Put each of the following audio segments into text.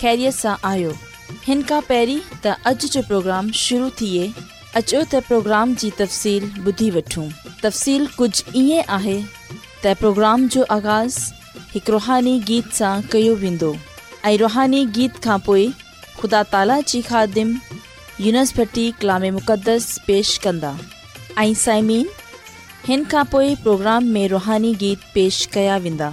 ख़ैरियत सां आहियो हिन खां تا त جو जो प्रोग्राम शुरू थिए अचो त प्रोग्राम जी तफ़सील ॿुधी वठूं तफ़सील कुझु ईअं تا پروگرام جو जो आगाज़ हिकु रुहानी गीत सां कयो वेंदो ऐं रुहानी गीत खां خدا ख़ुदा ताला خادم ख़ादिम यूनिसटी कलाम मुक़दस पेश कंदा प्रोग्राम में रुहानी गीत पेश कया वेंदा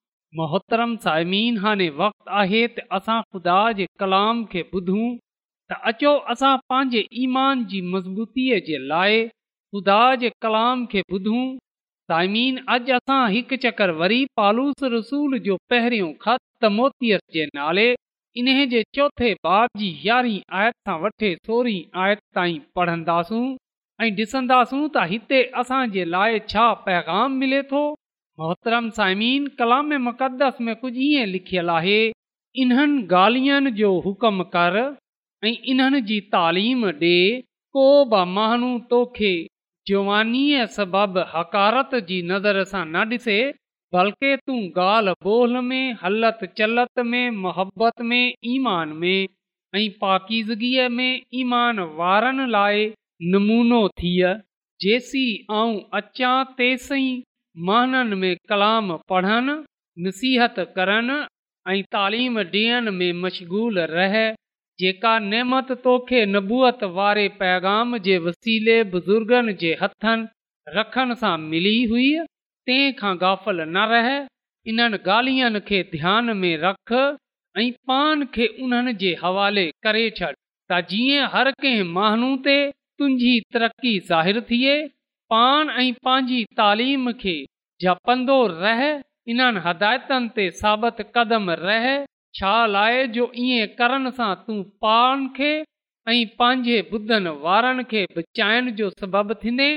मोहतरम साइमीन हाणे वक़्तु आहे त असां ख़ुदा जे कलाम खे ॿुधूं त अचो असां पंहिंजे ईमान जी मज़बूतीअ जे लाइ ख़ुदा जे कलाम खे ॿुधूं साइमीन अॼु असां हिकु चकर वरी पालूस रसूल जो पहिरियों ख़तमोतियत जे नाले इन जे चौथे बाब जी यारहीं आयत सां वठी सोरहीं आयत ताईं पढ़ंदासूं ऐं ॾिसंदासूं त हिते लाइ छा पैगाम मिले थो मोहतरम साइमीन कलाम मुक़दस में कुझु ईअं लिखियलु आहे इन्हनि ॻाल्हियुनि जो हुकम कर ऐं इन्हनि जी तालीम ॾिए को बि माण्हू तोखे जवानीअ सबबि हकारत जी नज़र सां न ॾिसे बल्कि तूं ॻाल्हि ॿोल में हलति चल्लत में मोहबत में ईमान में ऐं पाकीज़गीअ में ईमान वारनि लाइ नमूनो थियो जेसीं आऊं अचां तेसीं महननि में कलाम पढ़नि नसीहत करनि ऐं तालीम ॾियण में मशगूल रह जेका नेमत तोखे नबूअत वारे पैगाम जे वसीले बुज़ुर्गनि जे हथनि रखण सां मिली हुई तंहिं खां गाफ़ल न रह इन्हनि ॻाल्हियुनि खे ध्यान में रख ऐं पान खे उन्हनि जे हवाले करे छॾ त जीअं हर कंहिं महन ते तुंहिंजी तरक़ी ज़ाहिरु थिए पाण ऐं पंहिंजी तालीम खे जपंदो रह इन्हनि हिदायतनि ते साबित कदम रह छा लाए जो इएं करण सां तूं पाण खे ऐं पंहिंजे ॿुधनि वारनि खे बचाइण जो सबबु थींदे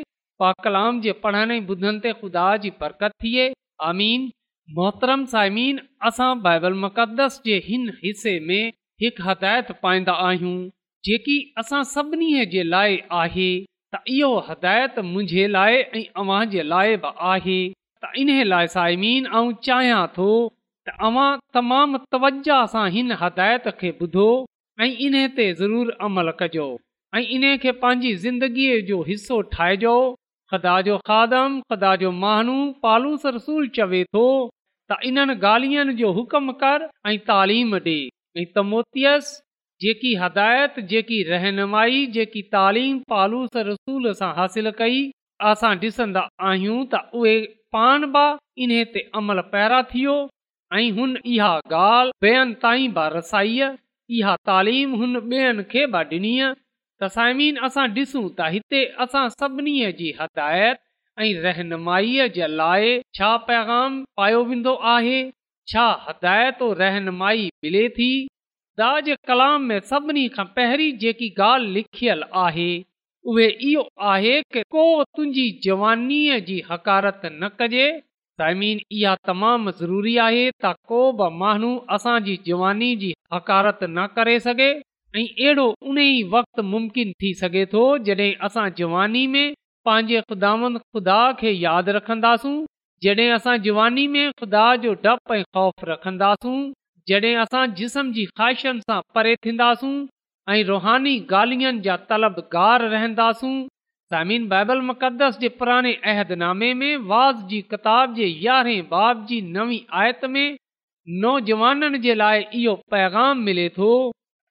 पा कलाम जे पढ़ण ॿुधनि ते ख़ुदा जी बरकत थिए आमीन मोहतरम साइमीन असां बाइबल मुक़दस जे हिन हिसे में हिकु हिदायत पाईंदा आहियूं जेकी असां सभिनी जे लाइ आहे त इहो हिदायत मुंहिंजे लाइ ऐं अव्हां जे लाइ बि आहे त इन लाइ साइमीन ऐं चाहियां थो हिन हदायत खे ॿुधो ऐं इन ते ज़रूरु अमल कजो ऐं इन खे पंहिंजी ज़िंदगीअ जो हिसो ठाहिजो खदा जो खादम जो मानू पालूस रसूल चवे थो त इन्हनि ॻाल्हियुनि जो हुकम कर ऐं तालीम ॾे ऐं तमोतियसि जेकी हिदायत जेकी रहनुमाई जेकी तालीम पालूस रसूल सां हासिल कई असां ॾिसन्दा आहियूं त उहे पाण बि इन्हे ते अमल पैरा थियो ऐं इहा ॻाल्हि ॿियनि ताईं इहा तालीम हुन ॿियनि खे ॾिनी तसाइमीन असां ॾिसूं त हिते असां सभिनी जी हिदायत ऐं रहनुमाई जे लाइ छा पैगाम पायो वेंदो आहे छा हिदायत रहनुमाई मिले थी ख़ुदा जे कलाम में सभिनी खां पहिरीं जेकी ॻाल्हि लिखियल आहे उहे इहो आहे की को तुंहिंजी जवानीअ जी हकारत न कजे ज़ाइमीन इहा तमामु ज़रूरी आहे त को बि माण्हू असांजी जवानी जी हकारत न करे सघे ऐं अहिड़ो उन ई वक़्तु मुमकिन थी सघे थो जॾहिं असां जवानी में पंहिंजे ख़ुदा ख़ुदा खे यादि रखंदासूं जॾहिं असां जवानी में ख़ुदा जो डपु ख़ौफ़ रखंदासूं जॾहिं असां जिस्म जी ख़्वाहिशनि सां परे थींदासूं ऐं रुहानी ॻाल्हियुनि जा तलब गार रहंदासूं मुक़दस जे पुराणे अहदनामे में वाज़ जी किताब जे यारहें बाब जी नवी आयत में नौजवाननि जे लाइ इहो पैगाम मिले थो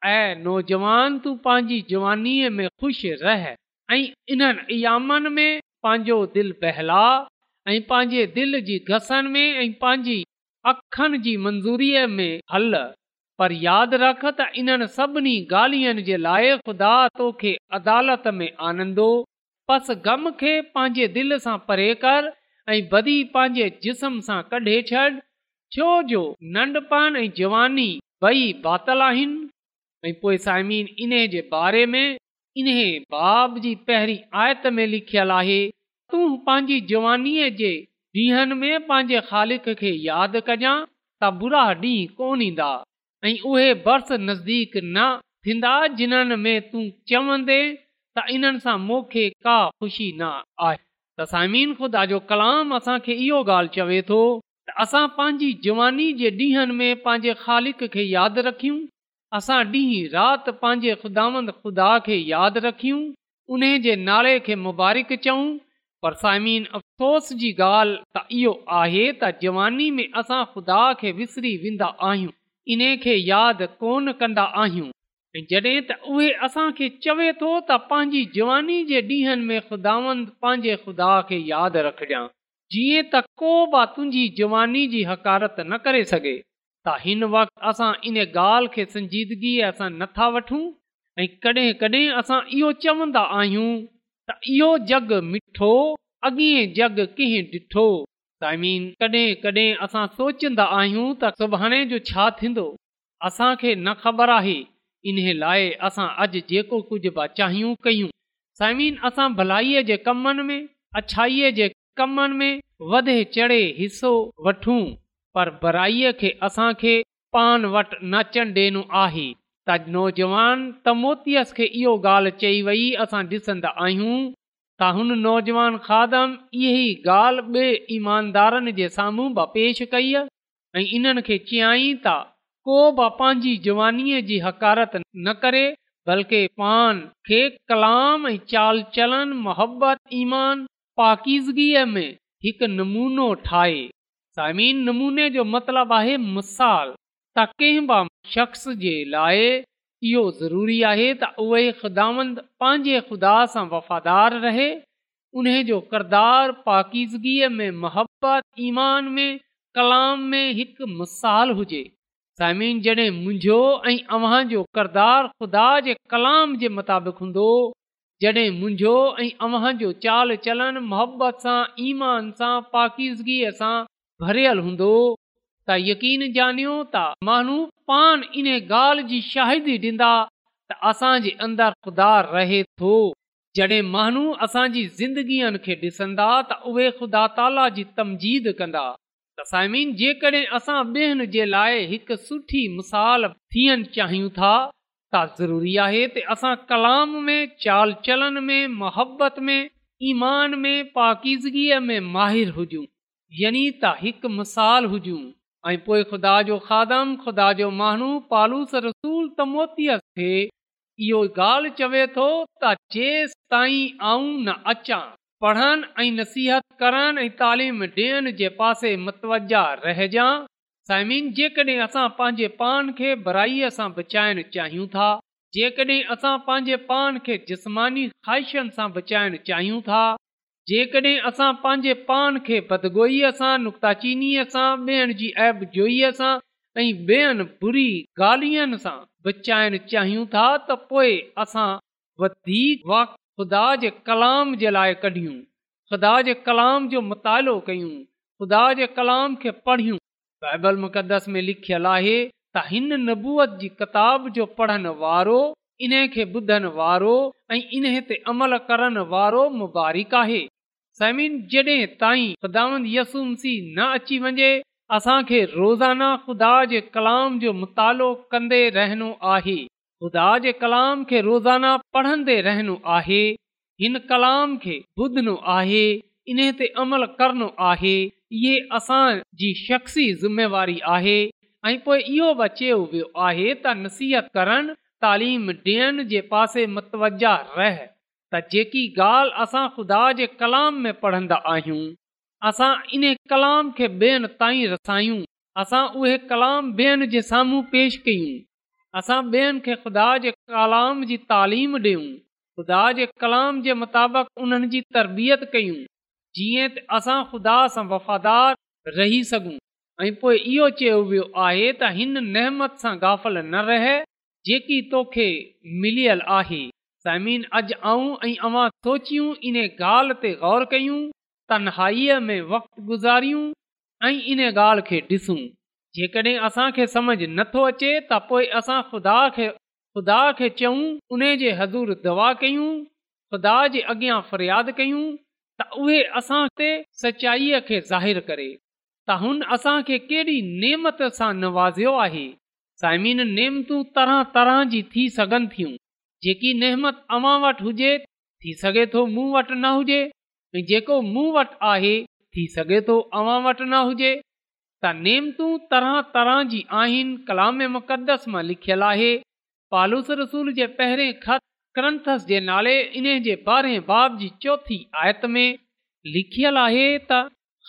ऐं नौजवान तू पंहिंजी जवानीअ में ख़ुशि रह ऐं इन्हनि इयामनि में पंहिंजो दिलि बहला ऐं पंहिंजे दिलि जी घसनि में ऐं पंहिंजी अखनि जी मंज़ूरीअ में हल पर यादि रख त इन सभिनी ॻाल्हियुनि जे लाइ ख़ुदा तोखे अदालत में आनंदो खे पंहिंजे दिलि सां परे कर ऐं बदी पंहिंजे जिस्म सां कढे छॾ छो जो नन्ढपण ऐं जवानी ॿई बातल आहिनि ऐं पोइ साइमीन इन जे बारे में इन्हे बाब जी पहिरीं आयत में लिखियल आहे तूं पंहिंजी जवानीअ जे ॾींहनि में पंहिंजे ख़ालिक खे यादि कॼां त बुरा ॾींहुं कोन ईंदा ऐं उहे नज़दीक न थींदा जिन्हनि में तूं चवंदे त इन्हनि सां मूंखे का ख़ुशी न आहे त साइमीन ख़ुदा जो कलाम असांखे इहो ॻाल्हि चवे थो त असां पंहिंजी जवानी जे ॾींहंनि में पंहिंजे ख़ालिक खे यादि रखियूं असां ॾींहं राति पंहिंजे ख़ुदांद ख़ुदा खे यादि रखियूं उन जे नाले खे मुबारक चऊं पर साइमीन अफ़सोस जी ॻाल्हि त इहो आहे त जवानी में असां ख़ुदा खे विसरी वेंदा आहियूं इन खे यादि कोन कंदा आहियूं जॾहिं त उहे असांखे चवे थो त पंहिंजी जवानी जे ॾींहंनि में ख़ुदावंद पंहिंजे ख़ुदा खे यादि रख जीअं त को बि तुंहिंजी जवानी जी हकारत न करे सघे त हिन वक़्तु असां इन ॻाल्हि खे संजीदगीअ सां नथा वठूं ऐं कॾहिं कॾहिं असां चवंदा त इहो जग मिठो अॻिए जग के ॾिठो साइमिन कॾहिं कॾहिं असां सोचंदा आहियूं त सुभाणे जो छा थींदो असांखे न ख़बर आहे इन लाइ असां जेको कुझु असां भलाईअ जे कमनि में अछाईअ जे कमनि में वधे चढ़े हिसो वठूं पर बराईअ खे असांखे पान वटि नचणु डि॒नो आहे त नौजवान तमोतीअ खे इहो ॻाल्हि चई वेई असां ॾिसंदा आहियूं त हुन नौजवान खादम इहो ॻाल्हि ॿिए ईमानदारनि जे साम्हूं बि पेश कई ऐं इन्हनि खे चयई त को बि पंहिंजी जवानीअ जी हकारत न करे बल्कि पान खे कलाम ऐं चाल चलन मोहबत ईमान पाकीज़गीअ में हिकु नमूनो ठाहे साइमीन नमूने जो मतिलबु आहे मिसाल ता कंहिं बि शख़्स जे लाइ इहो ज़रूरी आहे त उहे ख़ुदांद पंहिंजे ख़ुदा सां वफ़ादार रहे उन जो किरदारु पाकीज़गीअ में मोहबत ईमान में कलाम में हिकु मिसाल हुजे ज़मीन जॾहिं मुंहिंजो ऐं अव्हांजो किरदारु ख़ुदा जे कलाम जे मुताबिक़ हूंदो जॾहिं मुंहिंजो ऐं अव्हां जो चाल चलनि मोहबत सां ईमान सां पाकीज़गीअ सां भरियल हूंदो त यकीन ॼाणियो त माण्हू पान इन ॻाल्हि जी शाहिदी ॾींदा त असांजे अंदरि ख़ुदा रहे थो जॾहिं माण्हू असांजी ज़िंदगीअ खे ॾिसंदा त उहे ख़ुदा ताला जी तमजीद कंदा जेकॾहिं असां ॿियनि जे लाइ हिकु सुठी मिसाल थियणु चाहियूं था त ज़रूरी आहे असां कलाम में चाल चलन में मोहबत में ईमान में पाकीज़गीअ में माहिर हुजूं यानी त हिकु मिसाल हुजूं ऐं पोइ ख़ुदा जो माण्हू पालूस रसूल त मोतीअ खे इहो ॻाल्हि चवे थो त जेसिताईं पढ़नि ऐं नसीहत करण ऐं तालीम ॾियण जे पासे मतवज रहिजां साइमिन जेकॾहिं पंहिंजे पान खे बराईअ सां बचाइण चाहियूं था जेकॾहिं पान खे जिस्मानी ख़्वाहिशनि सां बचाइण चाहियूं था जेकॾहिं असां पंहिंजे पान खे बदगोईअ सां नुक़्ताचीनीअ सां ॿियनि जी ऐब जोईअ सां ऐं ॿियनि बुरी ॻाल्हियुनि सां बचाइण चाहियूं था त पोइ असां वधीक वक़्तु ख़ुदा जे कलाम जे लाइ कढियूं ख़ुदा जे कलाम जो मुतालो कयूं ख़ुदा जे कलाम खे पढ़ियूं बाइबल मुक़दस में लिखियलु आहे त हिन नबूअत जी किताब जो पढ़ण वारो इन खे ॿुधण वारो ऐं इन ते अमल करण वारो मुबारक आहे समिन जॾहिं ताईं ख़ुदा न अची वञे असांखे रोज़ाना ख़ुदा जे कलाम जो मुतालो कंदे रहनो आहे ख़ुदा जे कलाम खे रोज़ाना पढ़ंदे रहनो आहे हिन कलाम खे ॿुधणो आहे इन ते अमल करणो आहे इहो असांजी शख्सी ज़िमेवारी आहे ऐं पोइ इहो बचे वियो आहे त नसीहत करण तालीम ॾियण जे पासे मतवज रह त जेकी ॻाल्हि असां ख़ुदा जे कलाम में पढ़ंदा आहियूं असां इन कलाम खे ॿियनि ताईं रसायूं असां उहे कलाम ॿियनि जे साम्हूं पेश कयूं असां ॿियनि खे ख़ुदा जे कलाम जी तालीम ॾियूं ख़ुदा जे कलाम जे मुताबिक़ उन्हनि जी तरबियत कयूं जीअं त असां ख़ुदा सां वफ़ादार रही सघूं ऐं पोइ इहो चयो वियो आहे त हिन सां गाफ़ल न रहे जेकी तोखे मिलियल आहे साइमिन अॼु आऊं ऐं अवां सोचियूं इन ॻाल्हि ते ग़ौर कयूं तनहाईअ में वक़्तु गुज़ारियूं ऐं इन ॻाल्हि खे ॾिसूं जेकॾहिं असांखे समझ नथो अचे त पोइ असां ख़ुदा खे ख़ुदा खे चऊं उन जे हज़ूर दवा कयूं ख़ुदा जे अॻियां फ़रियाद कयूं त उहे असां सचाईअ खे ज़ाहिरु करे त हुन असांखे कहिड़ी नेमत सां नवाज़ियो आहे साइमिन नेमतूं तरह तरह जी थी सघनि थियूं जेकी नेमत अवां वटि हुजे थी सघे थो मूं वटि न हुजे जेको मूं वटि आहे थी सघे थो अवां वटि न हुजे त नेमतूं तरह तरह जी आहिनि मुक़दस मां लिखियलु आहे पालूस रसूल जे पहिरें नाले इन जे ॿारहें बाब जी चौथी आयत में लिखियलु आहे त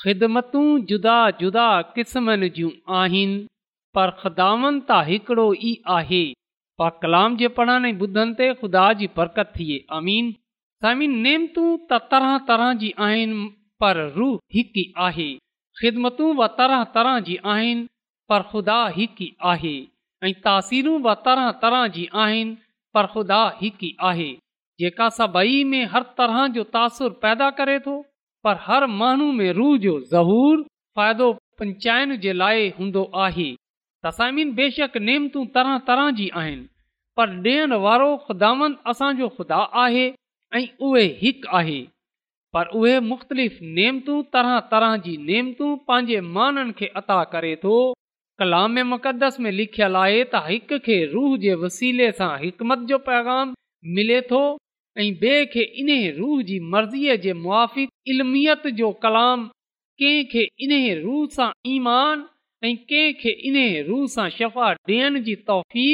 ख़िदमतूं जुदा जुदा क़िस्मनि जूं आहिनि पर ख़दामनि त हिकिड़ो ई आहे पा कलाम जे पढ़ण ऐं ॿुधनि ते खुदा जी बरकत थिए अमीन समीन त तरह तरह जी आहिनि पर रूह हिकु ई आहे ख़िदमतूं बि तरह तरह जी आहिनि पर ख़ुदा हिकु ई आहे ऐं तासीरूं बि तरह तरह जी आहिनि पर ख़ुदा हिकु ई आहे जेका सभई में हर तरह जो तासुर पैदा करे थो पर हर माण्हू में रूह जो ज़हूर फ़ाइदो पंचाइण जे लाइ हूंदो आहे तसामीन बेशक नेमतूं तरह तरह जी आहिनि पर ॾियण वारो ख़ुदांद असांजो ख़ुदा आहे ऐं उहे हिकु आहे पर उहे मुख़्तलिफ़ नेमतूं तरह तरह जी नेमतूं पंहिंजे माननि खे अता करे थो कलाम मुक़दस में लिखियलु आहे त हिक खे रूह जे वसीले सां हिकमत जो पैगाम मिले थो ऐं ॿिए खे इन रूह जी मर्ज़ीअ जे मुआिक़ इल्मियत जो कलाम कंहिं खे इन रूह सां ऐं कंहिंखे इन रूह सां शफ़ा ॾियण जी तोफ़ी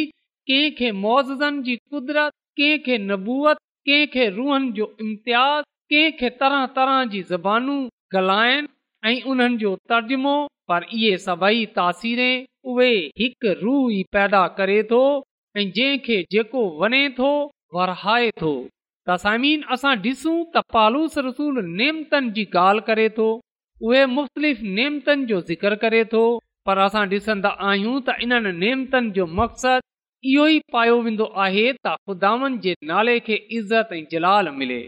कंहिंखे मोज़नि जी कुदरत कंहिंखे नबूआत कंहिंखे रूहनि जो इम्तियाज़ कंहिंखे तरह तरह जी ज़बानू ॻाल्हाइनि ऐं उन्हनि जो तर्जुमो पर इहे सभई तासीरें उहे हिकु रू ई पैदा करे थो ऐं जंहिंखे जेको वञे थो वरहाए थो तसामीन असां ॾिसूं त पालूस रसूल नेमतनि जी ॻाल्हि करे थो उहे मुख़्तलिफ़ नेमतनि जो ज़िक्र करे थो पर असां ॾिसंदा आहियूं त इन्हनि नेमतनि जो मक़सदु इहो ई पायो वेंदो आहे त ख़ुदानि जे नाले खे इज़त ऐं जलाल मिले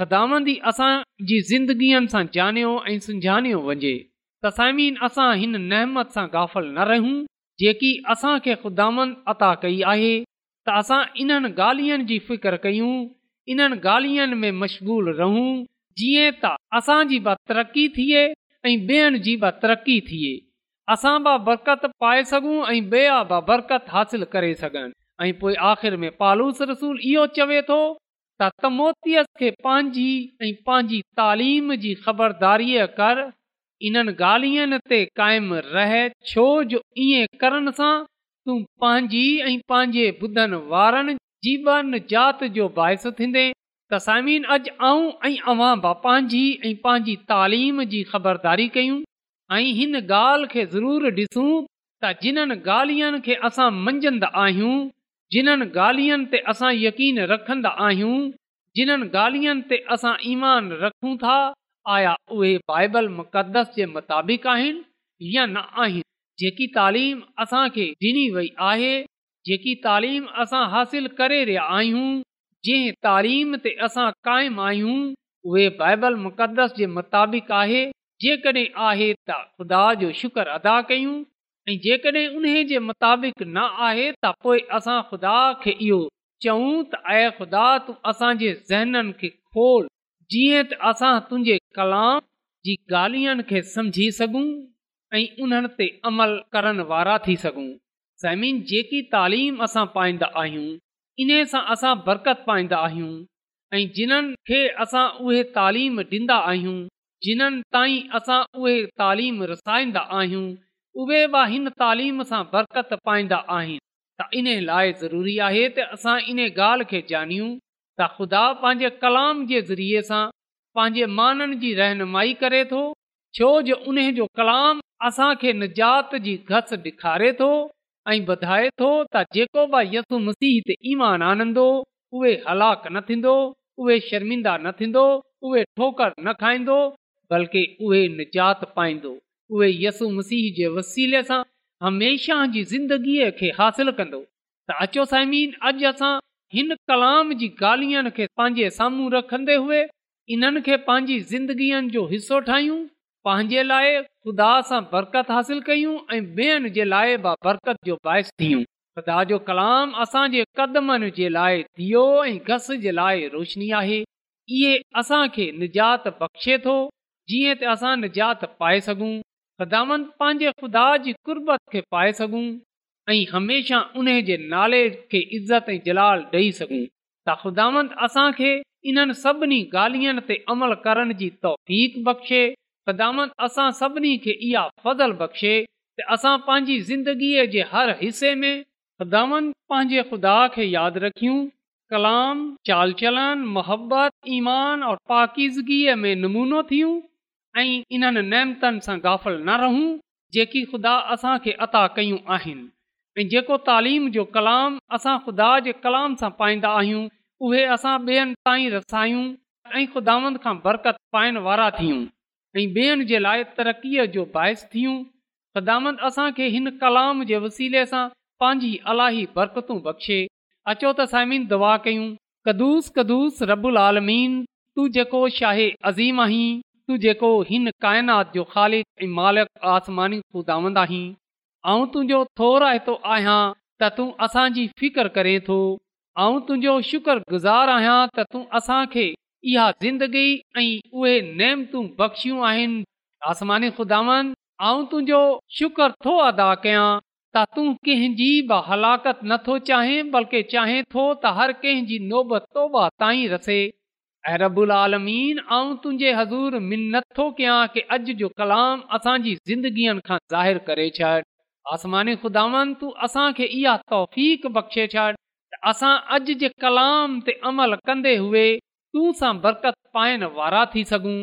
ख़िदामंदी असां سان ज़िंदगीअ सां ॼाणियो ऐं सुञाणियो वञे तसाइमीन असां हिन سان सां गाफ़ल न रहूं जेकी असांखे ख़ुदांद अता कई आहे त असां इन्हनि ॻाल्हियुनि जी फ़िकिरु कयूं इन्हनि ॻाल्हियुनि में मशगूल रहूं जीअं त असांजी तरक़ी थिए ऐं ॿियनि जी तरक़ी थिए असां बि बरकत पाए सघूं ऐं ॿिया बि बरकत हासिल करे सघनि ऐं पोइ आख़िर में पालूस रसूल इहो चवे थो त तमोतीअ खे पंहिंजी ऐं पंहिंजी तालीम जी ख़बरदारीअ कर इन्हनि ॻाल्हियुनि ते क़ाइमु रहे छो जो ईअं करण सां तूं पंहिंजी ऐं पंहिंजे ॿुधनि वारनि जीवन जात जो बाहिस थींदे तसीन अॼु आऊं ऐं अवां बि पंहिंजी ऐं पंहिंजी तालीम जी ख़बरदारी कयूं ऐं हिन ॻाल्हि खे ज़रूरु ॾिसूं त जिन्हनि ॻाल्हियुनि खे असां मंझंदा आहियूं जिन्हनि ॻाल्हियुनि ते असां यकीन रखंदा आहियूं जिन्हनि ॻाल्हियुनि ते असां ईमान रखूं था उहे बाइबल मुक़दस जे मुताबिक आहिनि या न आहिनि जेकी तालीम असांखे ॾिनी वई आहे जेकी तालीम असां हासिल करे रहिया आहियूं जंहिं तालीम ते असां क़ाइमु आहियूं उहे बाइबल मुक़दस जे मुताबिक़ आहे जेकॾहिं आहे त ख़ुदा जो शुक्र अदा कयूं ऐं जेकॾहिं उन जे मुताबिक़ न आहे त पोइ असां ख़ुदा खे इहो चऊं त आहे ख़ुदा तूं असांजे ज़हननि खे खोल जीअं त असां तुंहिंजे कलाम जी ॻाल्हियुनि खे समुझी सघूं ऐं उन्हनि ते अमल करण वारा थी सघूं ज़मीन जेकी तालीम असां पाईंदा आहियूं इन सां असां बरकत पाईंदा आहियूं ऐं जिन्हनि खे असां उहे तालीम ॾींदा आहियूं जिन्हनि ताईं असां उहे तालीम रसाईंदा आहियूं उहे बि हिन तालीम सां बरकत पाईंदा आहिनि त इन लाइ ज़रूरी आहे त असां इन ॻाल्हि खे ॼाणियूं त ख़ुदा पंहिंजे कलाम जे ज़रिए सां पंहिंजे माननि जी रहनुमाई करे थो छो जो उन जो कलाम असांखे निजात जी घस ॾेखारे थो ऐं ॿुधाए थो त जेको बि यसु मसीह ते ईमान आनंदो उहे हलाक न थींदो उहे शर्मिंदा न थींदो उहे ठोकर न खाईंदो बल्कि उहे निजात पाईंदो उहे यसु मसीह जे वसीले सां हमेशह जी ज़िंदगीअ खे हासिल कंदो त अचो साइमीन अॼु असां हिन कलाम जी ॻाल्हियुनि खे पंहिंजे साम्हूं रखंदे हुए इन्हनि खे पंहिंजी ज़िंदगीअ जो हिसो ठाहियूं पंहिंजे लाइ खुदा सां बरकत हासिल कयूं ऐं ॿियनि जे लाइ बरकत जो बाहियूं ख़ुदा जो कलाम असांजे कदमनि जे लाइ ऐं घस जे लाइ रोशनी आहे इहे असां निजात बख़्शे थो जीअं त असां निजात पाए सघूं ख़िदामंत पंहिंजे ख़ुदा जी कुर्बत खे पाए सघूं ऐं हमेशह उन जे नाले खे इज़त ऐं जलाल ॾेई सघूं त ख़ुदामंद असांखे इन्हनि सभिनी ॻाल्हियुनि ते अमल करण जी तौक़ीक़ ख़िदामंत असां सभिनी खे इहा फ़ज़ल बख़्शे त असां पंहिंजी ज़िंदगीअ जे हर हिसे में ख़िदामंत पंहिंजे ख़ुदा खे यादि रखियूं कलाम चाल चलन मोहबत ईमान और पाकीज़गीअ में नमूनो थियूं ऐं इन्हनि नैमतनि सां गाफ़ल न रहूं जेकी ख़ुदा असां खे अता कयूं आहिनि ऐं जेको तालीम जो कलाम असां ख़ुदा जे कलाम सां पाईंदा आहियूं उहे असां ॿियनि ताईं रसायूं ऐं ख़ुदांद खां बरक़त पाइण वारा थियूं ऐं ॿियनि जे लाइ तरक़ीअ जो बाहिसु थियूं ख़ुदामंद असांखे हिन कलाम जे वसीले सां पंहिंजी अलाही बरकतूं बख़्शे अचो त साइमिन दुआ कयूं कदुस कदुस रबुल आलमीन तूं जेको शाहे अज़ीम आहीं तूं जेको हिन काइनात जो ख़ालि ऐं तुंहिंजो थोराए थो आहियां त तूं असांजी फिकर करे थो ऐं तुंहिंजो शुक्र गुज़ार आहियां त तूं असांखे इहा ज़िंदगी ऐं उहे बख़्शियूं आहिनि आसमानी सुदामन ऐं तुंहिंजो शुक्र थो अदा कयां त तूं कंहिंजी बि हलाकत नथो चाहें बल्कि चाहें थो त हर कंहिंजी नोबतो ताईं रसे अहरबुल आलमीन ऐं तुंहिंजे हज़ूर मिन थो कयां की अॼु जो कलाम असांजी ज़िंदगीअ खां ज़ाहिरु करे छॾ आसमानी ख़ुदांद तूं असांखे इहा तौफ़ बख़्शे छॾ असां अॼु जे कलाम ते अमल कंदे हुए तूं सां बरकत पाइण वारा थी सघूं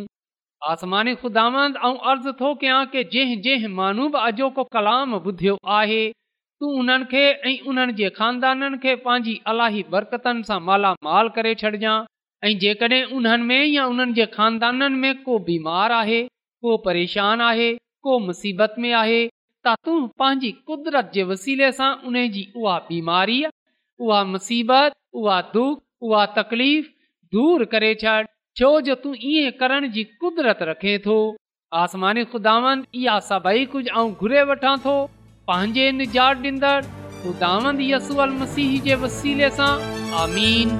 आसमानी खुदांद अर्ज़ु थो कयां की जंहिं जंहिं माण्हू बि अॼोको कलाम ॿुधियो आहे तूं उन्हनि खे ऐं उन्हनि जे खानदाननि खे पंहिंजी अलाही बरकतनि सां मालामाल करे छॾिजांइ ऐं जेकॾहिं उन्हनि में या उन्हनि जे खानदाननि में को बीमार आहे को परेशान आहे को मुसीबत में आहे त तूं पंहिंजी कुदिरत जे वसीले सां उन जी उहा बीमारी छॾ छो जो तूं ईअं करण जी कुदरत रखे थो आसमानी पंहिंजे ख़ुदा जे वसीले सां आमीन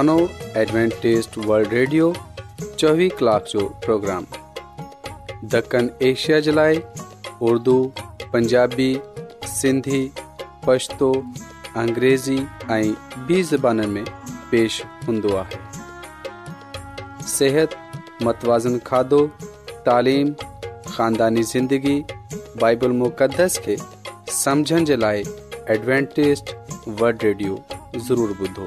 انو ایڈوانٹسٹ ورلڈ ریڈیو 24 گھنٹے جو پروگرام دکن ایشیا جلائے اردو پنجابی سندھی پشتو انګریزی ائ بی زبانن میں پیش ہوندا ہے۔ صحت متوازن کھادو تعلیم خاندانی زندگی بائبل مقدس کے سمجھن جلائے ایڈوانٹسٹ ورلڈ ریڈیو ضرور بدو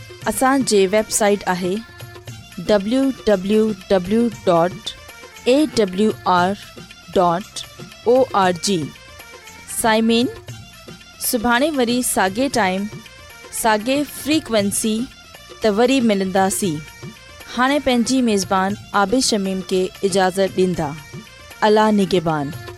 असांजे वेबसाइट आहे डबलूंब्लू साइमिन सुभाणे वरी साॻे टाइम साॻे फ्रीक्वेंसी त वरी मिलंदासीं हाणे पंहिंजी मेज़बान आबिशमीम खे इजाज़तु ॾींदा अला